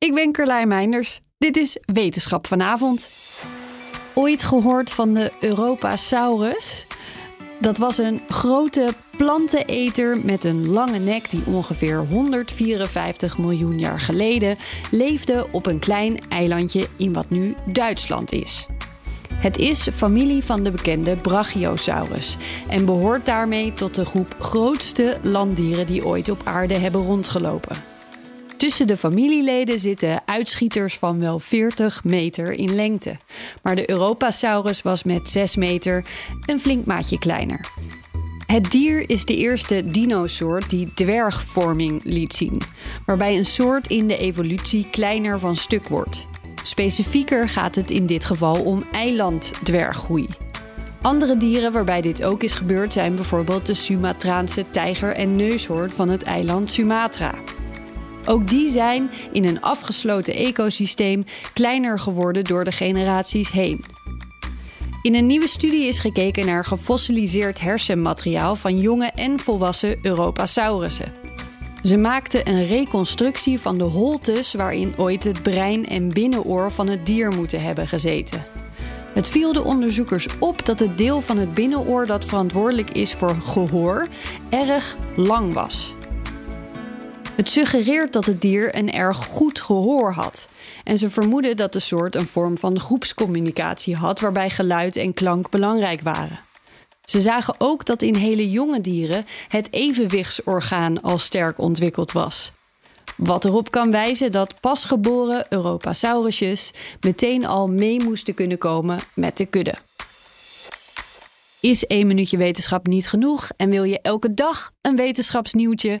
Ik ben Carlijn Meinders. Dit is Wetenschap vanavond. Ooit gehoord van de Europasaurus? Dat was een grote planteneter met een lange nek die ongeveer 154 miljoen jaar geleden leefde op een klein eilandje in wat nu Duitsland is. Het is familie van de bekende Brachiosaurus en behoort daarmee tot de groep grootste landdieren die ooit op aarde hebben rondgelopen. Tussen de familieleden zitten uitschieters van wel 40 meter in lengte. Maar de Europasaurus was met 6 meter een flink maatje kleiner. Het dier is de eerste dinosoort die dwergvorming liet zien, waarbij een soort in de evolutie kleiner van stuk wordt. Specifieker gaat het in dit geval om eilanddwerggroei. Andere dieren waarbij dit ook is gebeurd zijn bijvoorbeeld de Sumatraanse tijger en neushoorn van het eiland Sumatra. Ook die zijn in een afgesloten ecosysteem kleiner geworden door de generaties heen. In een nieuwe studie is gekeken naar gefossiliseerd hersenmateriaal van jonge en volwassen Europasaurussen. Ze maakten een reconstructie van de holtes waarin ooit het brein en binnenoor van het dier moeten hebben gezeten. Het viel de onderzoekers op dat het deel van het binnenoor dat verantwoordelijk is voor gehoor erg lang was. Het suggereert dat het dier een erg goed gehoor had. En ze vermoeden dat de soort een vorm van groepscommunicatie had waarbij geluid en klank belangrijk waren. Ze zagen ook dat in hele jonge dieren het evenwichtsorgaan al sterk ontwikkeld was. Wat erop kan wijzen dat pasgeboren Europasaurusjes meteen al mee moesten kunnen komen met de kudde. Is één minuutje wetenschap niet genoeg en wil je elke dag een wetenschapsnieuwtje?